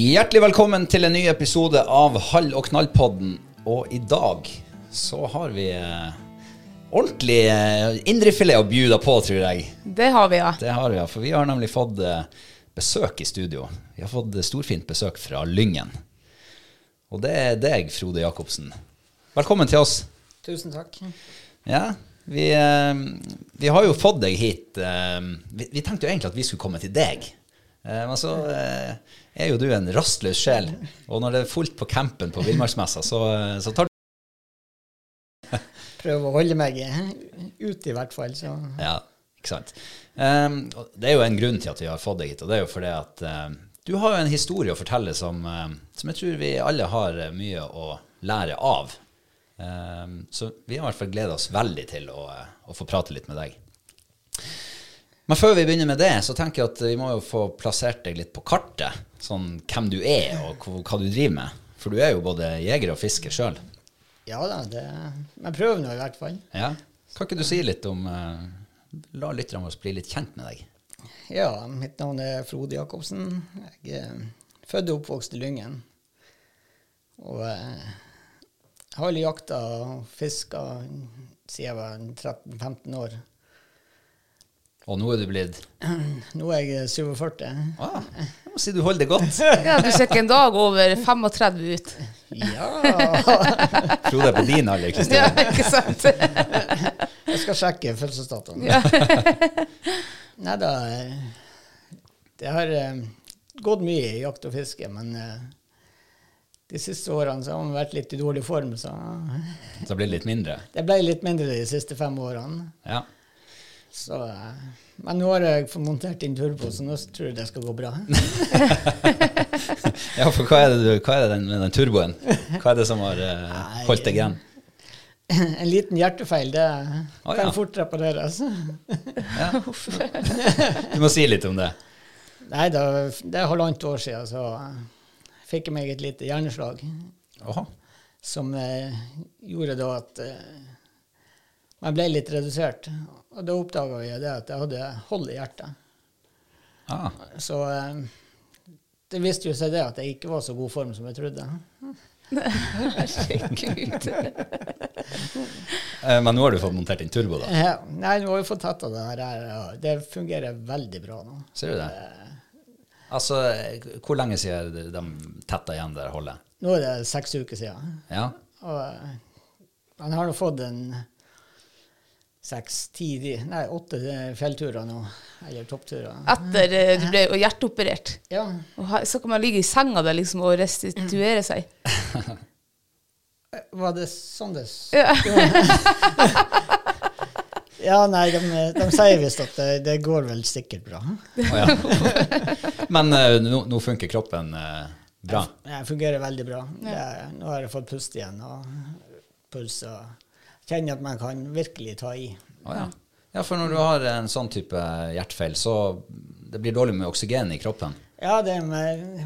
Hjertelig velkommen til en ny episode av Hall og knall-podden. Og i dag så har vi eh, ordentlig eh, indrefilet å bjuda på, tror jeg. Det har vi, ja. Det har vi, ja. For vi har nemlig fått eh, besøk i studio. Vi har fått storfint besøk fra Lyngen. Og det er deg, Frode Jacobsen. Velkommen til oss. Tusen takk. Ja, vi, eh, vi har jo fått deg hit. eh, Vi, vi tenkte jo egentlig at vi skulle komme til deg. Eh, Men så eh, er jo du en rastløs sjel. Og når det er fullt på campen på Villmarksmessa, så, eh, så tar du Prøver å holde meg ute, i hvert fall. Så. Ja, ikke sant. Um, det er jo en grunn til at vi har fått deg hit, og det er jo fordi at um, du har jo en historie å fortelle som, um, som jeg tror vi alle har mye å lære av. Um, så vi har i hvert fall gleda oss veldig til å, å få prate litt med deg. Men før vi begynner med det, så tenker jeg at vi må jo få plassert deg litt på kartet. Sånn hvem du er, og hva, du driver med. For du er jo både jeger og fisker sjøl. Ja da, det, jeg prøver nå i hvert fall. Ja. Kan ikke du si litt om uh, La lytterne våre bli litt kjent med deg. Ja, mitt navn er Frode Jacobsen. Jeg er født og oppvokst i Lyngen. Og eh, jeg har jakta og fiska siden jeg var 13-15 år. Og nå er du blitt Nå er jeg 47. ah, Jeg må si du holder det godt. ja. Du ser ikke en dag over 35 ut. Ja! Frode er på din alder, Ja, ikke sant? Jeg skal sjekke fødselsdatoen. Ja. Nei da, det har eh, gått mye i jakt og fiske, men eh, de siste årene så har man vært litt i dårlig form, så Så ble det litt mindre. det ble litt mindre de siste fem årene. Ja. Så, eh, men nå har jeg montert inn turbo, så nå tror jeg det skal gå bra. ja, for hva er det, du, hva er det den, med den turboen? Hva er det som har uh, holdt deg igjen? En liten hjertefeil, det oh, kan ja. fort repareres. Du må si litt om det. Nei det er halvannet år siden, så eh, fikk jeg meg et lite hjerneslag. Åha. som eh, gjorde da at eh, man ble litt redusert. Og da oppdaga jeg det at jeg hadde hold i hjertet. Ah. Så eh, det viste jo seg det at jeg ikke var så god form som jeg trodde. Herregud. Eh, Men nå har du fått montert inn turbo, da. Ja, nei, nå har vi fått tatt av det her. Det fungerer veldig bra nå. Ser du det? Altså, hvor lenge siden de de tetta igjen det holdet? Nå er det seks uker siden. Ja. Og eh, han har nå fått en seks, ti, nei, åtte fjellturer nå. Eller toppturer. Etter eh, du ble hjerteoperert. Ja. Og så kan man ligge i senga der liksom og restituere seg. Var det sånn det Ja. Ja, nei, de, de sier visst at det, det går vel sikkert bra. Oh, ja. Men eh, nå, nå funker kroppen eh, bra. Det fungerer veldig bra. Det, nå har jeg fått puste igjen og puls. og Kjenner at man kan virkelig ta i. Å, ja. ja, for når du har en sånn type hjertefeil, så det blir dårlig med oksygen i kroppen. Ja, det med,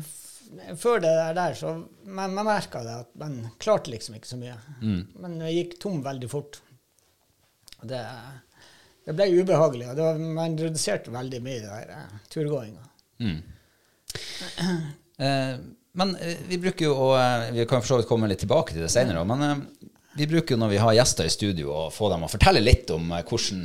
før det der, så man, man merka det at man klarte liksom ikke så mye. Men det gikk tom veldig fort. Det, det ble ubehagelig. og det var, Man reduserte veldig mye det der eh, turgåinga. Eh, men eh, vi bruker jo å Vi kan for så vidt komme litt tilbake til det senere, men vi bruker jo når vi har gjester i studio, å få dem å fortelle litt om eh, hvordan,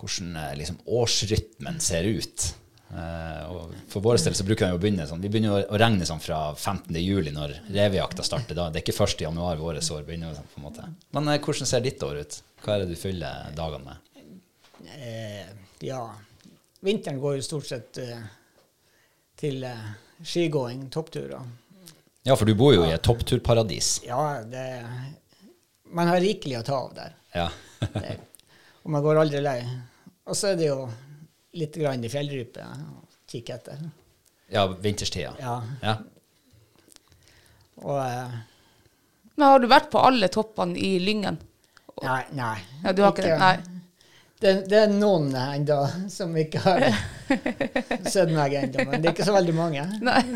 hvordan eh, liksom, årsrytmen ser ut. Eh, og for vår del så bruker vi å begynne sånn Vi begynner å, regne sånn fra 15. juli, når revejakta starter. da. Det er ikke 1. januar vårt år begynner. Sånn, på en måte. Men hvordan ser ditt år ut? Hva er det du fyller dagene med? Eh, ja, vinteren går jo stort sett til skigåing, toppturer. Ja, for du bor jo i et toppturparadis. Ja, det Man har rikelig å ta av der. Ja. Det, og man går aldri lei. Og så er det jo litt grann i fjellrype å kikke etter. ja, vinterstida. Ja. Ja. Og eh, Men har du vært på alle toppene i Lyngen? Nei. nei Ja, du har ikke det? Nei. Det, det er noen ennå som ikke har sett meg ennå, men det er ikke så veldig mange. Nei.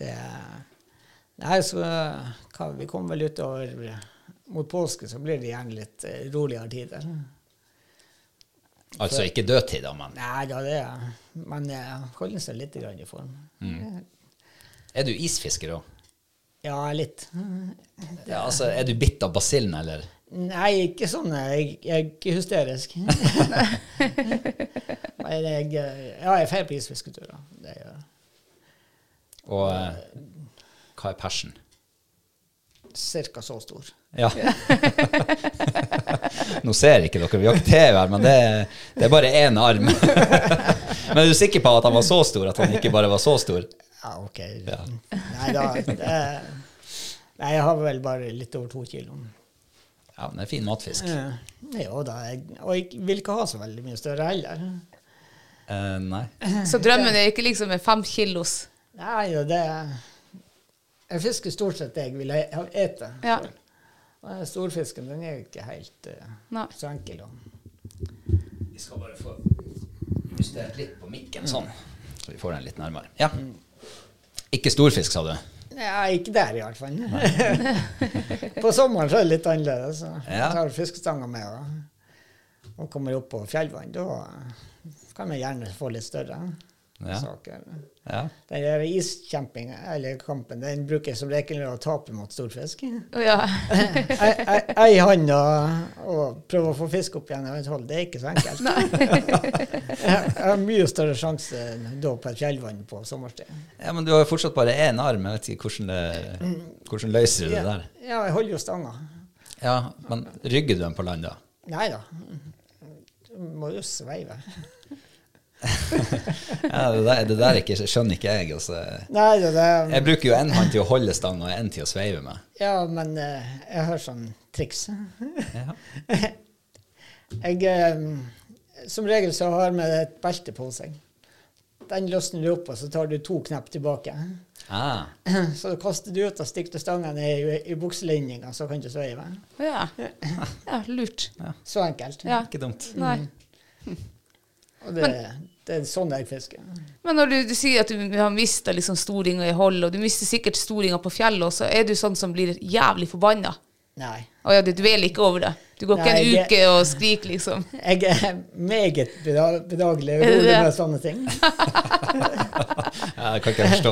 Det, nei, så hva, Vi kom vel utover mot påske, så blir det gjerne litt eh, roligere tider. Altså ikke dødtider, men Nei da, det er Men eh, holder seg litt i form. Er du isfisker òg? Ja, litt. Ja, altså, er du bitt av basillen, eller? Nei, ikke sånn. Jeg, jeg er ikke hysterisk. Men jeg, ja, jeg drar på isfisketurer. Det gjør jeg. Og eh, hva er persen? Cirka så stor. Ja. Nå ser ikke dere, vi har ikke TV her, men det, er- det er bare én arm. men er du sikker på at han var så stor, at han ikke bare var så stor? Ja, OK. Ja. Nei da. Det, nei, jeg har vel bare litt over to kilo. Ja, men det er fin matfisk. Ja, jo da. Jeg, og jeg vil ikke ha så veldig mye større heller. Eh, nei. Så drømmen er ikke liksom en fem kilos? Nei, jo, det Jeg fisker stort sett det jeg vil ete. Ja. Og Storfisken den er jo ikke helt uh, så enkel. Vi skal bare få justert litt på mikken, sånn. Så vi får den litt nærmere. Ja. Ikke storfisk, sa du? Nei, ikke der i hvert fall. på sommeren så er det litt annerledes. Så Ja. Jeg tar fiskestanga med og, og kommer opp på fjellvann. Da kan vi gjerne få litt større Ja. saker. Ja. Den der iskjempinga, eller kampen, den bruker jeg som regel å tape mot storfisk. Oh, ja. Ei hånd og, og prøve å få fisk opp igjen av et hold, det er ikke så enkelt. jeg har mye større sjanse da på et fjellvann på sommerstid. ja, men du har jo fortsatt bare én arm. Jeg vet ikke hvordan, det, hvordan løser du det der? Ja, jeg holder jo stanga. Ja, men rygger du den på land, da? Nei da. Du må jo sveive. Ja, det der, det der ikke, skjønner ikke jeg. Altså. Nei det, det Jeg bruker jo én hånd til å holde stanga og én til å sveive med. Ja, men uh, jeg har sånn triks. Ja. Jeg um, Som regel så har jeg et belte på seg. Den løsner du opp, og så tar du to knepp tilbake. Ah, Så kaster du ut og stikker stangen stanga ned i, i bukselinninga, så kan du sveive. Ja. ja. Lurt. Så enkelt. Ja. ikke dumt. Nei. Og det, det er sånn jeg fisker. Men når du, du sier at du har mista liksom storinga i hold, og du mister sikkert storinga på fjellet, også, er du sånn som blir jævlig forbanna. Nei. Å ja, du dveler ikke over det. Du går ikke en uke uke og skriker, liksom. Jeg er meget bedagelig og rolig med sånne ting. Ja, det kan ikke jeg forstå.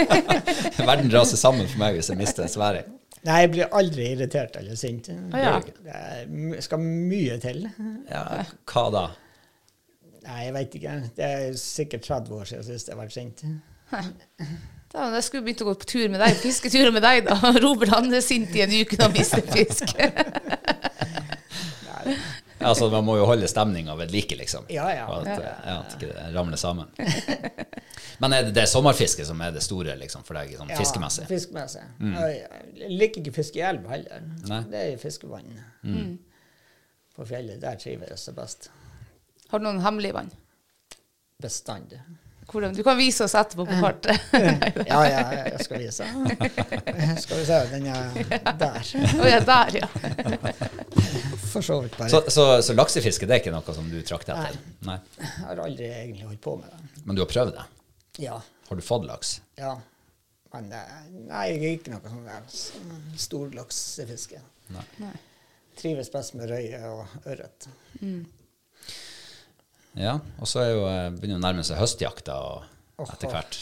Verden raser sammen for meg hvis jeg mister en sværing. Nei, jeg blir aldri irritert eller sint. ja. Det skal mye til. Ja, hva da? Nei, jeg veit ikke. Det er sikkert 30 år siden sist jeg har vært sint. Da, jeg skulle begynt å gå på tur med deg, fisketurer med deg, da. Robert han er sint i en uke når han mister fisk. Altså, man må jo holde stemninga ved like, liksom. Ja, ja. At, ja, at ikke det ramler sammen. Men er det, det sommerfisket sommerfiske som er det store liksom, for deg, sånn fiskemessig? Ja, fiskemessig. Jeg liker ikke fiske i elv heller. Nei. Det er i fiskevann. På fjellet, der trives jeg best. Har du noen hemmelige vann? Bestandig. Hvordan? Du kan vise oss etterpå på kartet. Ja, ja, jeg skal vise. Skal vi se, den er der. Å ja, der, ja. For så vidt bare. Så, så, så laksefiske det er ikke noe som du trakter etter? Nei. Jeg har aldri egentlig holdt på med det. Men du har prøvd det? Ja. Har du fått laks? Ja. Men eh, nei, jeg er ikke noe sånn der storlaksefiske. Nei. Nei. Trives best med røye og ørret. Ja, og så er jo, eh, begynner det å nærme seg høstjakta etter hvert.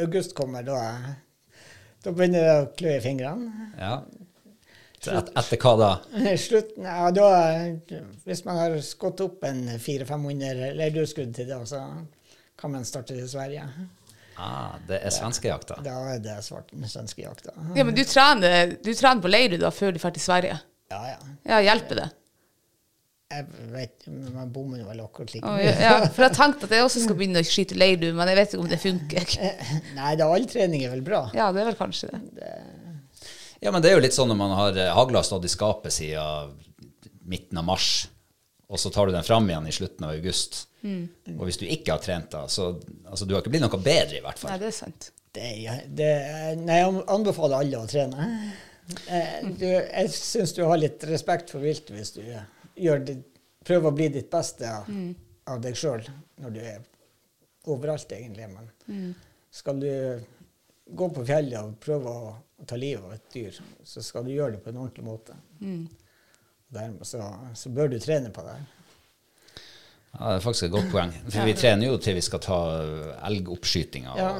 August kommer, da, da begynner det å klø i fingrene. Ja. Et, etter hva da? Slutten, ja, da, hvis man har skått opp en 400-500 leirduskudd til det, så kan man starte i Sverige. Ah, det er svenskejakta. Da er det svart svenskejakta. ja men du trener, du trener på Leirud da før du drar til Sverige? Ja, ja. Ja, hjelper det? Jeg vet, man bommer vel akkurat like Å, Oh, ja, for jeg tenkte at jeg også skal begynne å skyte Leirud, men jeg vet ikke om det funker. Nei, da all trening er vel bra. Ja, det er vel kanskje det. Ja, men det er jo litt sånn når man har eh, hagla stått i skapet siden midten av mars, og så tar du den fram igjen i slutten av august. Og hvis du ikke har trent da, så altså, du har ikke blitt noe bedre i hvert fall. Nei, det er sant. Det, det, nei, jeg anbefaler alle å trene. Eh, Du, jeg syns du har litt respekt for vilt hvis du gjør det, prøver å bli ditt beste av, av deg sjøl når du er overalt, egentlig. Men skal du gå på fjellet og prøve å, å ta livet av et dyr, så skal du gjøre det på en ordentlig måte. Dermed så, så bør du trene på det. Ja, det er faktisk et godt poeng. For vi trener jo til vi skal ta eh, elgoppskytinga. Ja.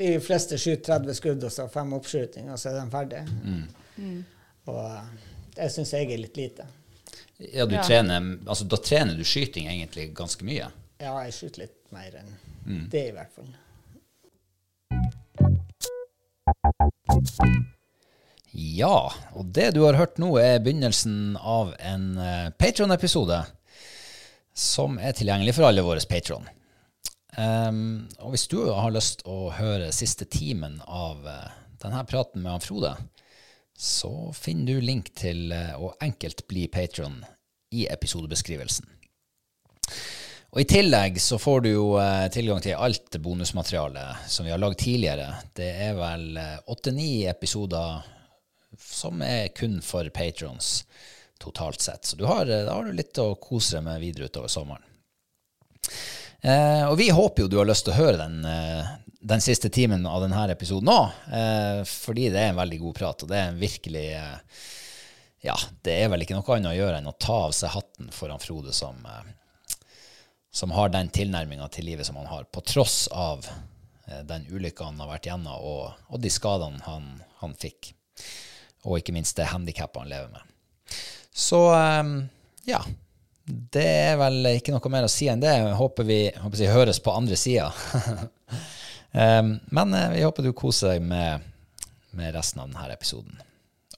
De fleste skyter 30 skudd og så fem oppskytinger, og så er de ferdige. Og eh, det syns jeg er litt lite. Ja, du Ja. trener, altså da trener du skyting egentlig ganske mye. Ja, jeg skyter litt mer enn det, i hvert fall. Ja, og det du har hørt nå er begynnelsen av en uh, Patron-episode som er tilgjengelig for alle våre Patron. Um, og hvis du har lyst å høre siste timen av uh, denne praten med han Frode, så finner du link til uh, å enkelt bli Patron i episodebeskrivelsen. Og I tillegg så får du jo eh, tilgang til alt bonusmaterialet som vi har lagd tidligere. Det er vel åtte-ni episoder som er kun for patrons totalt sett. Så har, eh, da har du litt å kose deg med videre utover sommeren. Eh, og vi håper jo du har lyst til å høre den, eh, den siste timen av denne episoden òg, eh, fordi det er en veldig god prat, og det er en virkelig eh, Ja, det er vel ikke noe annet å gjøre enn å ta av seg hatten foran Frode som eh, som har den tilnærminga til livet som han har, på tross av den ulykka han har vært gjennom, og, og de skadene han, han fikk. Og ikke minst det handikappet han lever med. Så ja. Det er vel ikke noe mer å si enn det. Håper vi håper jeg, høres på andre sida. Men eh, vi håper du koser deg med, med resten av denne episoden.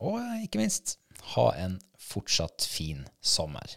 Og eh, ikke minst, ha en fortsatt fin sommer.